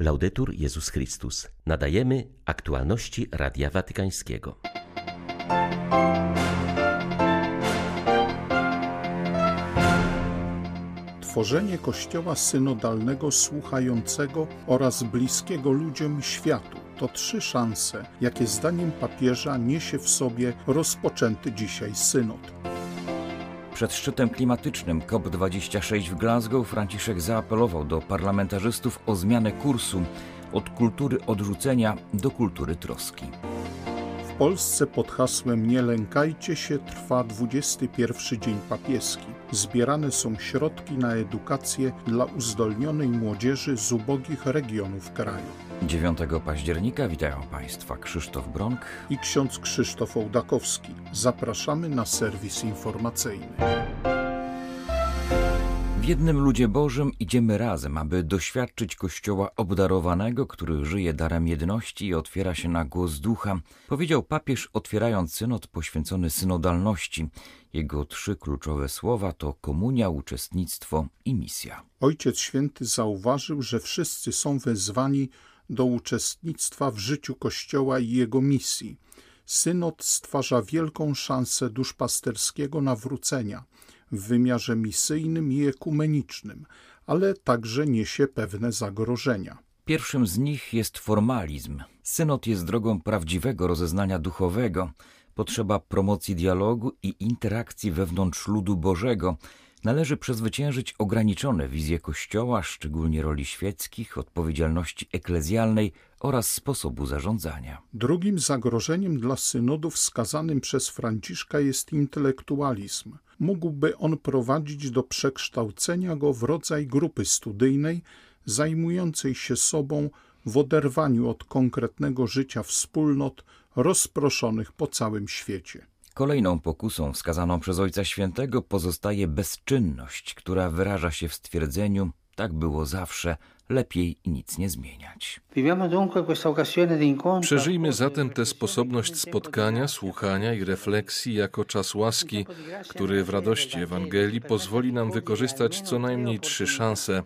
Laudetur Jezus Chrystus. Nadajemy aktualności Radia Watykańskiego. Tworzenie Kościoła synodalnego, słuchającego oraz bliskiego ludziom światu to trzy szanse, jakie zdaniem papieża niesie w sobie rozpoczęty dzisiaj synod. Przed szczytem klimatycznym COP26 w Glasgow Franciszek zaapelował do parlamentarzystów o zmianę kursu od kultury odrzucenia do kultury troski. W Polsce pod hasłem Nie lękajcie się trwa 21 Dzień Papieski. Zbierane są środki na edukację dla uzdolnionej młodzieży z ubogich regionów kraju. 9 października witają Państwa Krzysztof Bronk i ksiądz Krzysztof Ołdakowski. Zapraszamy na serwis informacyjny. W jednym ludzie Bożym idziemy razem, aby doświadczyć Kościoła obdarowanego, który żyje darem jedności i otwiera się na głos ducha, powiedział papież, otwierając synod poświęcony synodalności. Jego trzy kluczowe słowa to komunia, uczestnictwo i misja. Ojciec Święty zauważył, że wszyscy są wezwani do uczestnictwa w życiu Kościoła i jego misji. Synod stwarza wielką szansę duszpasterskiego nawrócenia w wymiarze misyjnym i ekumenicznym, ale także niesie pewne zagrożenia. Pierwszym z nich jest formalizm. Synod jest drogą prawdziwego rozeznania duchowego. Potrzeba promocji dialogu i interakcji wewnątrz ludu Bożego, Należy przezwyciężyć ograniczone wizje Kościoła, szczególnie roli świeckich, odpowiedzialności eklezjalnej oraz sposobu zarządzania. Drugim zagrożeniem dla synodu wskazanym przez Franciszka jest intelektualizm. Mógłby on prowadzić do przekształcenia go w rodzaj grupy studyjnej zajmującej się sobą w oderwaniu od konkretnego życia wspólnot rozproszonych po całym świecie. Kolejną pokusą wskazaną przez Ojca Świętego pozostaje bezczynność, która wyraża się w stwierdzeniu tak było zawsze, lepiej nic nie zmieniać. Przeżyjmy zatem tę sposobność spotkania, słuchania i refleksji jako czas łaski, który w radości Ewangelii pozwoli nam wykorzystać co najmniej trzy szanse.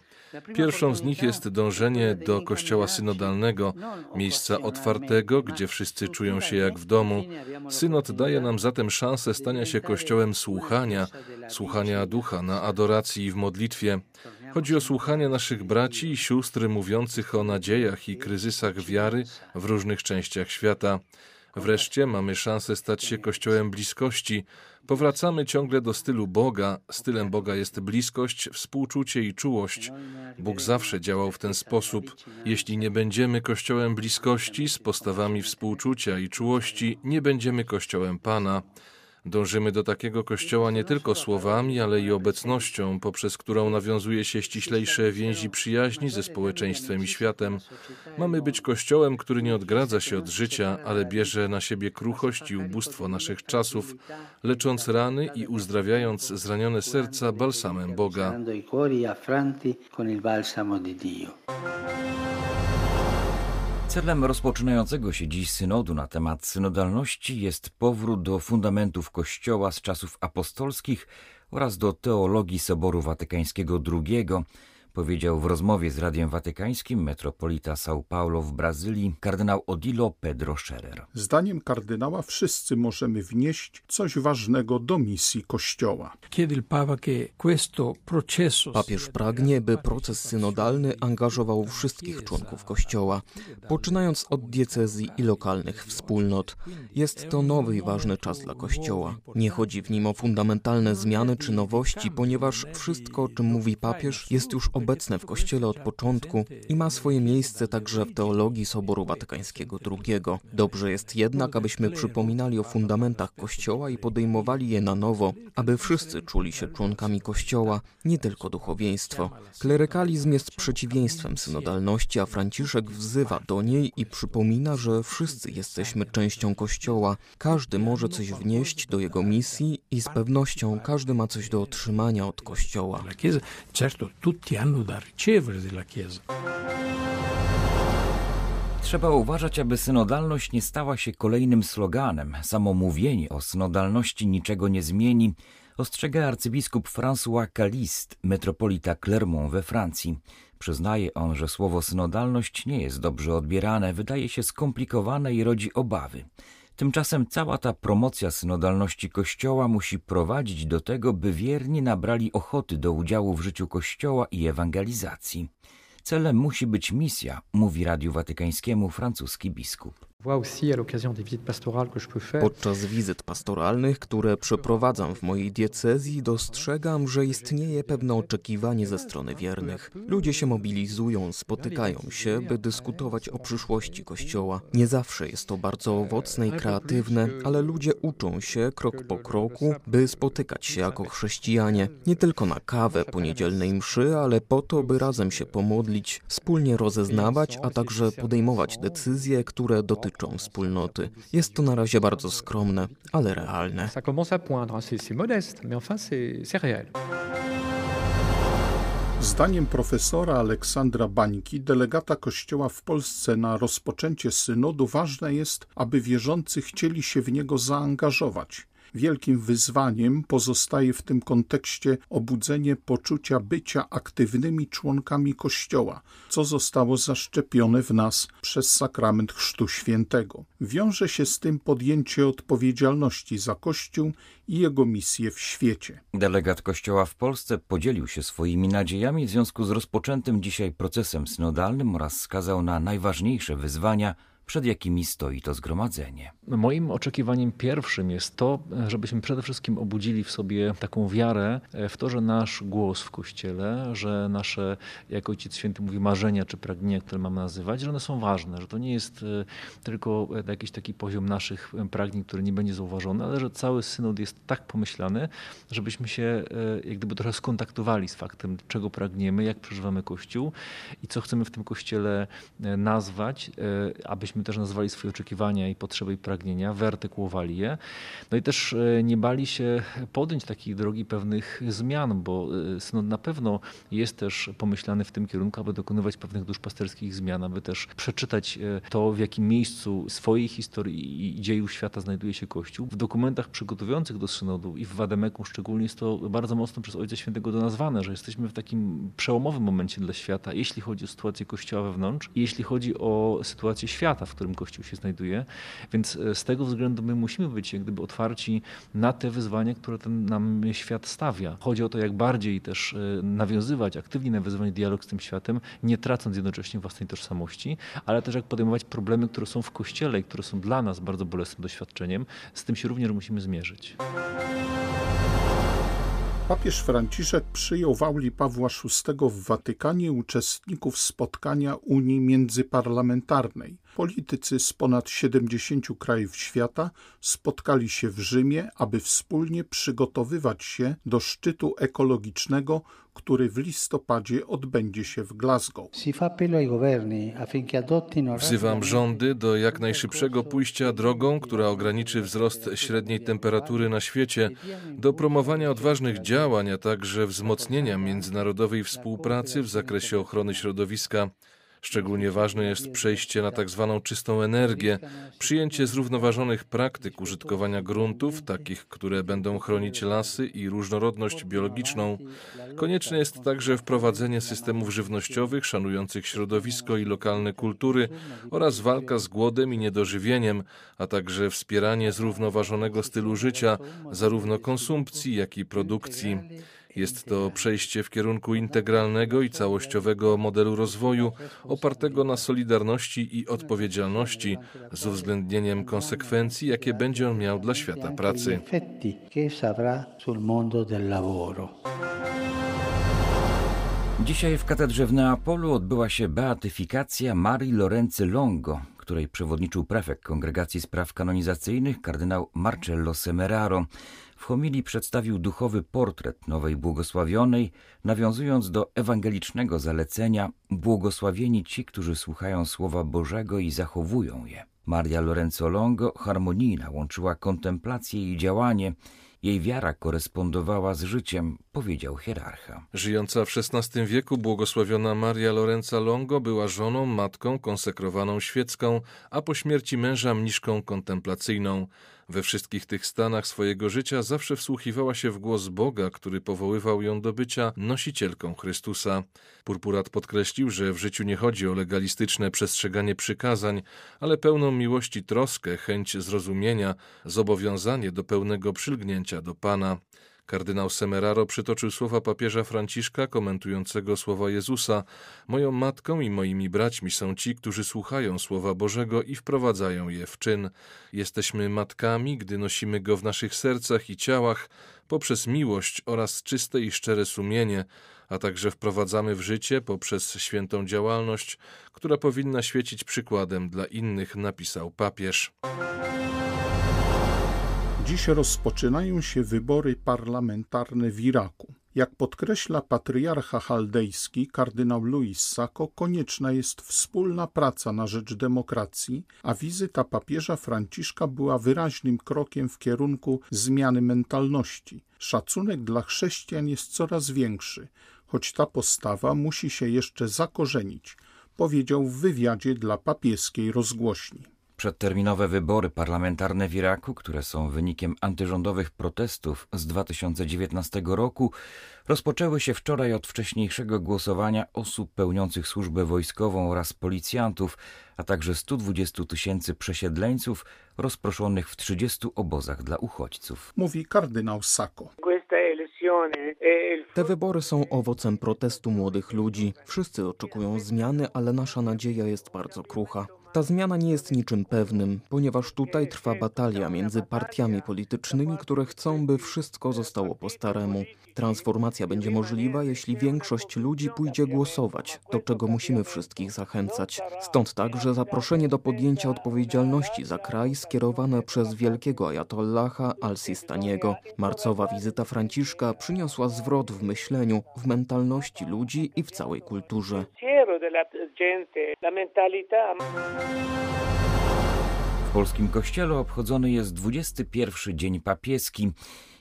Pierwszą z nich jest dążenie do kościoła synodalnego, miejsca otwartego, gdzie wszyscy czują się jak w domu. Synod daje nam zatem szansę stania się kościołem słuchania, słuchania ducha na adoracji i w modlitwie. Chodzi o słuchanie naszych braci i sióstr mówiących o nadziejach i kryzysach wiary w różnych częściach świata. Wreszcie mamy szansę stać się kościołem bliskości. Powracamy ciągle do stylu Boga. Stylem Boga jest bliskość, współczucie i czułość. Bóg zawsze działał w ten sposób. Jeśli nie będziemy kościołem bliskości z postawami współczucia i czułości, nie będziemy kościołem Pana. Dążymy do takiego kościoła nie tylko słowami, ale i obecnością, poprzez którą nawiązuje się ściślejsze więzi przyjaźni ze społeczeństwem i światem. Mamy być kościołem, który nie odgradza się od życia, ale bierze na siebie kruchość i ubóstwo naszych czasów, lecząc rany i uzdrawiając zranione serca balsamem Boga. Celem rozpoczynającego się dziś synodu na temat synodalności jest powrót do fundamentów Kościoła z czasów apostolskich oraz do teologii Soboru Watykańskiego II, powiedział w rozmowie z Radiem Watykańskim metropolita São Paulo w Brazylii kardynał Odilo Pedro Scherer. Zdaniem kardynała wszyscy możemy wnieść coś ważnego do misji Kościoła. Papież pragnie, by proces synodalny angażował wszystkich członków Kościoła, poczynając od diecezji i lokalnych wspólnot. Jest to nowy i ważny czas dla Kościoła. Nie chodzi w nim o fundamentalne zmiany czy nowości, ponieważ wszystko, o czym mówi papież, jest już obecne obecne w Kościele od początku i ma swoje miejsce także w teologii Soboru Watykańskiego II. Dobrze jest jednak, abyśmy przypominali o fundamentach Kościoła i podejmowali je na nowo, aby wszyscy czuli się członkami Kościoła, nie tylko duchowieństwo. Klerykalizm jest przeciwieństwem synodalności, a Franciszek wzywa do niej i przypomina, że wszyscy jesteśmy częścią Kościoła, każdy może coś wnieść do jego misji i z pewnością każdy ma coś do otrzymania od Kościoła. Certo, tutti hanno della Chiesa. Trzeba uważać, aby synodalność nie stała się kolejnym sloganem. Samo mówienie o synodalności niczego nie zmieni, Ostrzega arcybiskup François Caliste, metropolita Clermont we Francji. Przyznaje on, że słowo synodalność nie jest dobrze odbierane, wydaje się skomplikowane i rodzi obawy. Tymczasem cała ta promocja synodalności Kościoła musi prowadzić do tego, by wierni nabrali ochoty do udziału w życiu Kościoła i ewangelizacji. Celem musi być misja, mówi Radiu Watykańskiemu francuski biskup. Podczas wizyt pastoralnych, które przeprowadzam w mojej diecezji, dostrzegam, że istnieje pewne oczekiwanie ze strony wiernych. Ludzie się mobilizują, spotykają się, by dyskutować o przyszłości Kościoła. Nie zawsze jest to bardzo owocne i kreatywne, ale ludzie uczą się krok po kroku, by spotykać się jako chrześcijanie. Nie tylko na kawę po niedzielnej mszy, ale po to, by razem się pomodlić, wspólnie rozeznawać, a także podejmować decyzje, które dotyczą dotyczą wspólnoty. Jest to na razie bardzo skromne, ale realne. Zdaniem profesora Aleksandra Bańki, delegata Kościoła w Polsce na rozpoczęcie synodu, ważne jest, aby wierzący chcieli się w niego zaangażować. Wielkim wyzwaniem pozostaje w tym kontekście obudzenie poczucia bycia aktywnymi członkami Kościoła, co zostało zaszczepione w nas przez sakrament Chrztu Świętego. Wiąże się z tym podjęcie odpowiedzialności za Kościół i jego misję w świecie. Delegat Kościoła w Polsce podzielił się swoimi nadziejami w związku z rozpoczętym dzisiaj procesem synodalnym oraz wskazał na najważniejsze wyzwania, przed jakimi stoi to zgromadzenie. Moim oczekiwaniem pierwszym jest to, żebyśmy przede wszystkim obudzili w sobie taką wiarę w to, że nasz głos w Kościele, że nasze, jak Ojciec Święty mówi, marzenia czy pragnienia, które mamy nazywać, że one są ważne, że to nie jest e, tylko jakiś taki poziom naszych pragnień, który nie będzie zauważony, ale że cały synod jest tak pomyślany, żebyśmy się e, jak gdyby trochę skontaktowali z faktem, czego pragniemy, jak przeżywamy Kościół i co chcemy w tym Kościele e, nazwać, abyśmy żebyśmy też nazwali swoje oczekiwania i potrzeby i pragnienia, wyartykułowali je. No i też e, nie bali się podjąć takiej drogi pewnych zmian, bo e, synod na pewno jest też pomyślany w tym kierunku, aby dokonywać pewnych duszpasterskich zmian, aby też przeczytać e, to, w jakim miejscu swojej historii i dziejów świata znajduje się Kościół. W dokumentach przygotowujących do synodu i w Wademeku szczególnie jest to bardzo mocno przez Ojca Świętego donazwane, że jesteśmy w takim przełomowym momencie dla świata, jeśli chodzi o sytuację Kościoła wewnątrz i jeśli chodzi o sytuację świata w którym Kościół się znajduje. Więc e, z tego względu my musimy być jak gdyby otwarci na te wyzwania, które ten nam świat stawia. Chodzi o to, jak bardziej też e, nawiązywać, aktywnie nawiązywać dialog z tym światem, nie tracąc jednocześnie własnej tożsamości, ale też jak podejmować problemy, które są w Kościele i które są dla nas bardzo bolesnym doświadczeniem. Z tym się również musimy zmierzyć. Papież Franciszek przyjął w auli Pawła VI w Watykanie uczestników spotkania Unii Międzyparlamentarnej. Politycy z ponad 70 krajów świata spotkali się w Rzymie, aby wspólnie przygotowywać się do szczytu ekologicznego, który w listopadzie odbędzie się w Glasgow. Wzywam rządy do jak najszybszego pójścia drogą, która ograniczy wzrost średniej temperatury na świecie, do promowania odważnych działań, a także wzmocnienia międzynarodowej współpracy w zakresie ochrony środowiska. Szczególnie ważne jest przejście na tak zwaną czystą energię, przyjęcie zrównoważonych praktyk użytkowania gruntów, takich, które będą chronić lasy i różnorodność biologiczną. Konieczne jest także wprowadzenie systemów żywnościowych szanujących środowisko i lokalne kultury oraz walka z głodem i niedożywieniem, a także wspieranie zrównoważonego stylu życia, zarówno konsumpcji, jak i produkcji. Jest to przejście w kierunku integralnego i całościowego modelu rozwoju opartego na solidarności i odpowiedzialności z uwzględnieniem konsekwencji, jakie będzie on miał dla świata pracy. Dzisiaj w katedrze w Neapolu odbyła się beatyfikacja Marii Lorenzy Longo, której przewodniczył prefekt Kongregacji Spraw Kanonizacyjnych kardynał Marcello Semeraro. W homilii przedstawił duchowy portret nowej błogosławionej, nawiązując do ewangelicznego zalecenia błogosławieni ci, którzy słuchają Słowa Bożego i zachowują je. Maria Lorenzo Longo harmonijna łączyła kontemplację i działanie Jej wiara korespondowała z życiem, powiedział hierarcha. Żyjąca w XVI wieku błogosławiona Maria Lorenza Longo była żoną, matką, konsekrowaną świecką, a po śmierci męża mniszką kontemplacyjną. We wszystkich tych stanach swojego życia zawsze wsłuchiwała się w głos Boga, który powoływał ją do bycia nosicielką Chrystusa. Purpurat podkreślił, że w życiu nie chodzi o legalistyczne przestrzeganie przykazań, ale pełną miłości troskę, chęć zrozumienia, zobowiązanie do pełnego przylgnięcia do Pana. Kardynał Semeraro przytoczył słowa papieża Franciszka komentującego słowa Jezusa: Moją matką i moimi braćmi są ci, którzy słuchają słowa Bożego i wprowadzają je w czyn. Jesteśmy matkami, gdy nosimy go w naszych sercach i ciałach poprzez miłość oraz czyste i szczere sumienie, a także wprowadzamy w życie poprzez świętą działalność, która powinna świecić przykładem dla innych, napisał papież. Dziś rozpoczynają się wybory parlamentarne w Iraku. Jak podkreśla patriarcha chaldejski kardynał Luis Sacco, konieczna jest wspólna praca na rzecz demokracji, a wizyta papieża Franciszka była wyraźnym krokiem w kierunku zmiany mentalności. Szacunek dla chrześcijan jest coraz większy, choć ta postawa musi się jeszcze zakorzenić, powiedział w wywiadzie dla papieskiej rozgłośni. Przedterminowe wybory parlamentarne w Iraku, które są wynikiem antyrządowych protestów z 2019 roku, rozpoczęły się wczoraj od wcześniejszego głosowania osób pełniących służbę wojskową oraz policjantów, a także 120 tysięcy przesiedleńców rozproszonych w 30 obozach dla uchodźców. Mówi kardynał Sacco. Te wybory są owocem protestu młodych ludzi. Wszyscy oczekują zmiany, ale nasza nadzieja jest bardzo krucha. Ta zmiana nie jest niczym pewnym, ponieważ tutaj trwa batalia między partiami politycznymi, które chcą, by wszystko zostało po staremu. Transformacja będzie możliwa, jeśli większość ludzi pójdzie głosować, do czego musimy wszystkich zachęcać. Stąd także zaproszenie do podjęcia odpowiedzialności za kraj skierowane przez wielkiego ajatollaha al-Sistaniego. Marcowa wizyta Franciszka przyniosła zwrot w myśleniu, w mentalności ludzi i w całej kulturze. W polskim kościele obchodzony jest 21 Dzień Papieski.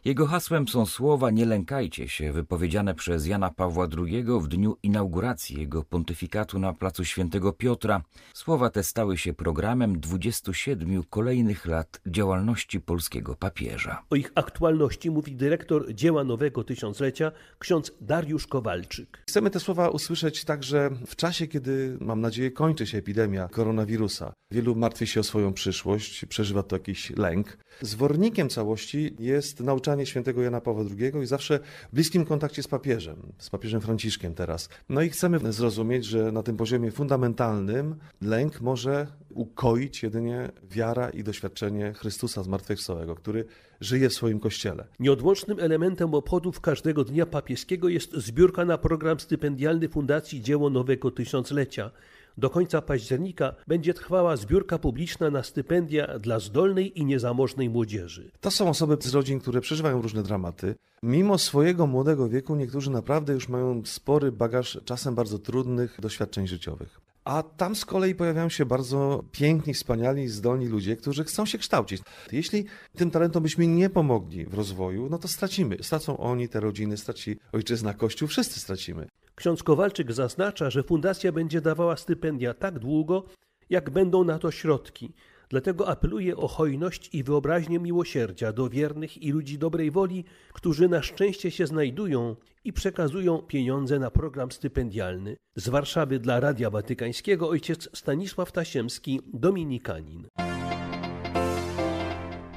Jego hasłem są słowa Nie lękajcie się, wypowiedziane przez Jana Pawła II w dniu inauguracji jego pontyfikatu na placu Świętego Piotra. Słowa te stały się programem 27 kolejnych lat działalności polskiego papieża. O ich aktualności mówi dyrektor dzieła Nowego Tysiąclecia, ksiądz Dariusz Kowalczyk. Chcemy te słowa usłyszeć także w czasie, kiedy, mam nadzieję, kończy się epidemia koronawirusa. Wielu martwi się o swoją przyszłość, przeżywa to jakiś lęk. Zwornikiem całości jest nauczanie świętego Jana Pawła II i zawsze w bliskim kontakcie z papieżem, z papieżem Franciszkiem teraz. No i chcemy zrozumieć, że na tym poziomie fundamentalnym lęk może ukoić jedynie wiara i doświadczenie Chrystusa zmartwychwstałego, który żyje w swoim kościele. Nieodłącznym elementem obchodów każdego dnia papieskiego jest zbiórka na program stypendialny Fundacji Dzieło Nowego Tysiąclecia. Do końca października będzie trwała zbiórka publiczna na stypendia dla zdolnej i niezamożnej młodzieży. To są osoby z rodzin, które przeżywają różne dramaty. Mimo swojego młodego wieku, niektórzy naprawdę już mają spory bagaż czasem bardzo trudnych doświadczeń życiowych. A tam z kolei pojawiają się bardzo piękni, wspaniali, zdolni ludzie, którzy chcą się kształcić. Jeśli tym talentom byśmy nie pomogli w rozwoju, no to stracimy. Stracą oni, te rodziny, straci ojczyzna, kościół, wszyscy stracimy. Ksiądz Kowalczyk zaznacza, że fundacja będzie dawała stypendia tak długo, jak będą na to środki. Dlatego apeluje o hojność i wyobraźnię miłosierdzia do wiernych i ludzi dobrej woli, którzy na szczęście się znajdują i przekazują pieniądze na program stypendialny. Z Warszawy dla Radia Watykańskiego ojciec Stanisław Tasiemski, dominikanin.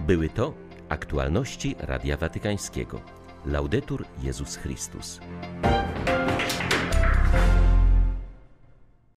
Były to aktualności Radia Watykańskiego. Laudetur Jezus Chrystus.